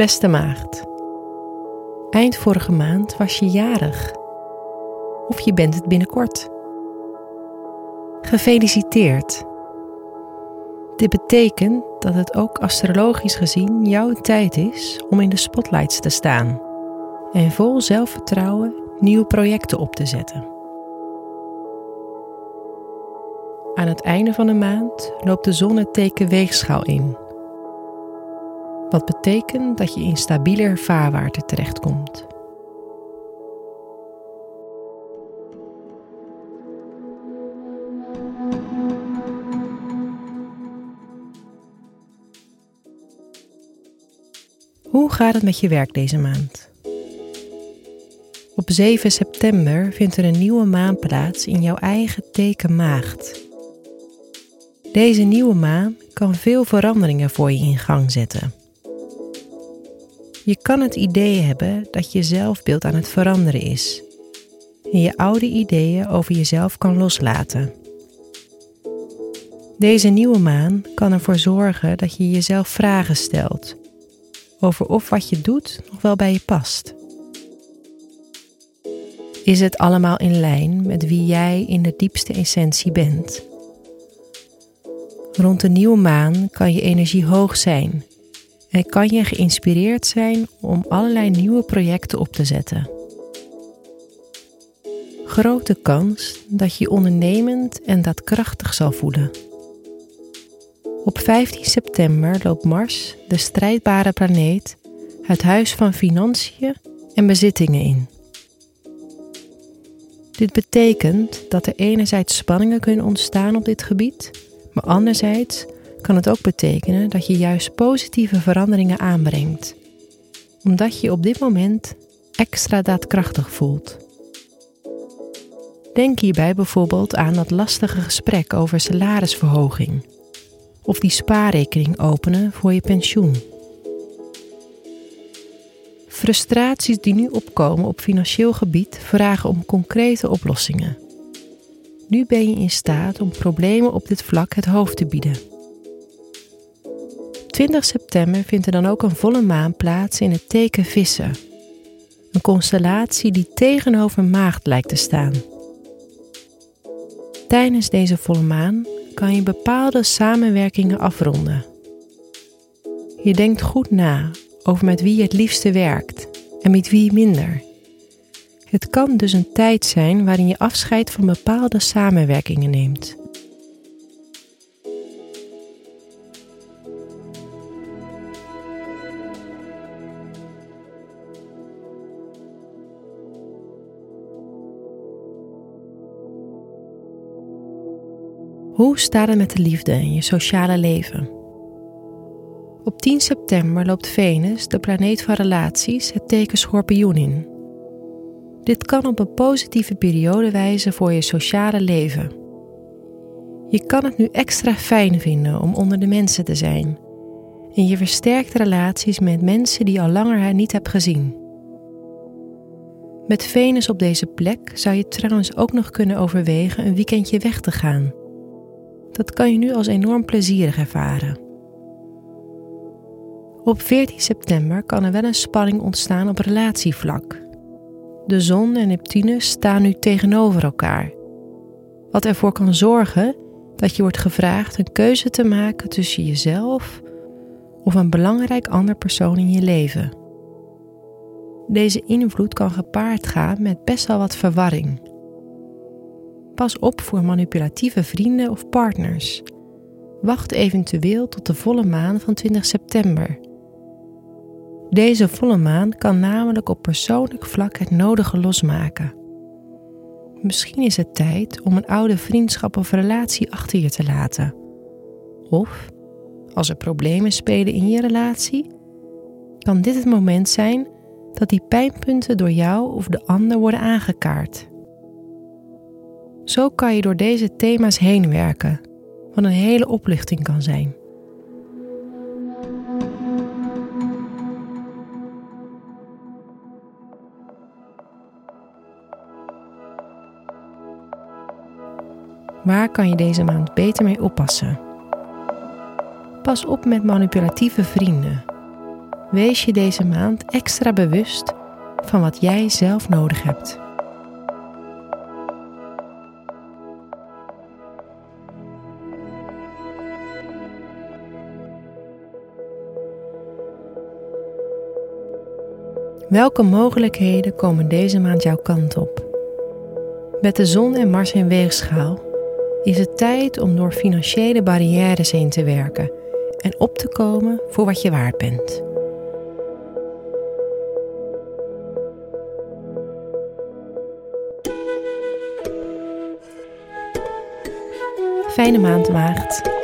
Beste maagd. Eind vorige maand was je jarig. Of je bent het binnenkort. Gefeliciteerd. Dit betekent dat het ook astrologisch gezien jouw tijd is om in de spotlights te staan en vol zelfvertrouwen nieuwe projecten op te zetten. Aan het einde van de maand loopt de zon het teken weegschaal in. Wat betekent dat je in stabieler vaarwater terechtkomt. Hoe gaat het met je werk deze maand? Op 7 september vindt er een nieuwe maan plaats in jouw eigen teken maagd. Deze nieuwe maan kan veel veranderingen voor je in gang zetten. Je kan het idee hebben dat je zelfbeeld aan het veranderen is en je oude ideeën over jezelf kan loslaten. Deze nieuwe maan kan ervoor zorgen dat je jezelf vragen stelt over of wat je doet nog wel bij je past. Is het allemaal in lijn met wie jij in de diepste essentie bent? Rond de nieuwe maan kan je energie hoog zijn en kan je geïnspireerd zijn om allerlei nieuwe projecten op te zetten. Grote kans dat je je ondernemend en daadkrachtig zal voelen. Op 15 september loopt Mars, de strijdbare planeet, het huis van financiën en bezittingen in. Dit betekent dat er enerzijds spanningen kunnen ontstaan op dit gebied, maar anderzijds kan het ook betekenen dat je juist positieve veranderingen aanbrengt, omdat je op dit moment extra daadkrachtig voelt. Denk hierbij bijvoorbeeld aan dat lastige gesprek over salarisverhoging of die spaarrekening openen voor je pensioen. Frustraties die nu opkomen op financieel gebied vragen om concrete oplossingen. Nu ben je in staat om problemen op dit vlak het hoofd te bieden. 20 september vindt er dan ook een volle maan plaats in het teken Vissen. Een constellatie die tegenover Maagd lijkt te staan. Tijdens deze volle maan kan je bepaalde samenwerkingen afronden. Je denkt goed na over met wie je het liefste werkt en met wie minder. Het kan dus een tijd zijn waarin je afscheid van bepaalde samenwerkingen neemt. Hoe staat het met de liefde in je sociale leven? Op 10 september loopt Venus, de planeet van relaties, het teken schorpioen in. Dit kan op een positieve periode wijzen voor je sociale leven. Je kan het nu extra fijn vinden om onder de mensen te zijn. En je versterkt relaties met mensen die al langer niet hebt gezien. Met Venus op deze plek zou je trouwens ook nog kunnen overwegen een weekendje weg te gaan dat kan je nu als enorm plezierig ervaren. Op 14 september kan er wel een spanning ontstaan op relatievlak. De zon en Neptunus staan nu tegenover elkaar, wat ervoor kan zorgen dat je wordt gevraagd een keuze te maken tussen jezelf of een belangrijk ander persoon in je leven. Deze invloed kan gepaard gaan met best wel wat verwarring Pas op voor manipulatieve vrienden of partners. Wacht eventueel tot de volle maan van 20 september. Deze volle maan kan namelijk op persoonlijk vlak het nodige losmaken. Misschien is het tijd om een oude vriendschap of relatie achter je te laten. Of, als er problemen spelen in je relatie, kan dit het moment zijn dat die pijnpunten door jou of de ander worden aangekaart. Zo kan je door deze thema's heen werken, wat een hele oplichting kan zijn. Waar kan je deze maand beter mee oppassen? Pas op met manipulatieve vrienden. wees je deze maand extra bewust van wat jij zelf nodig hebt. Welke mogelijkheden komen deze maand jouw kant op? Met de zon en Mars in weegschaal is het tijd om door financiële barrières heen te werken en op te komen voor wat je waard bent. Fijne maand, Maagd.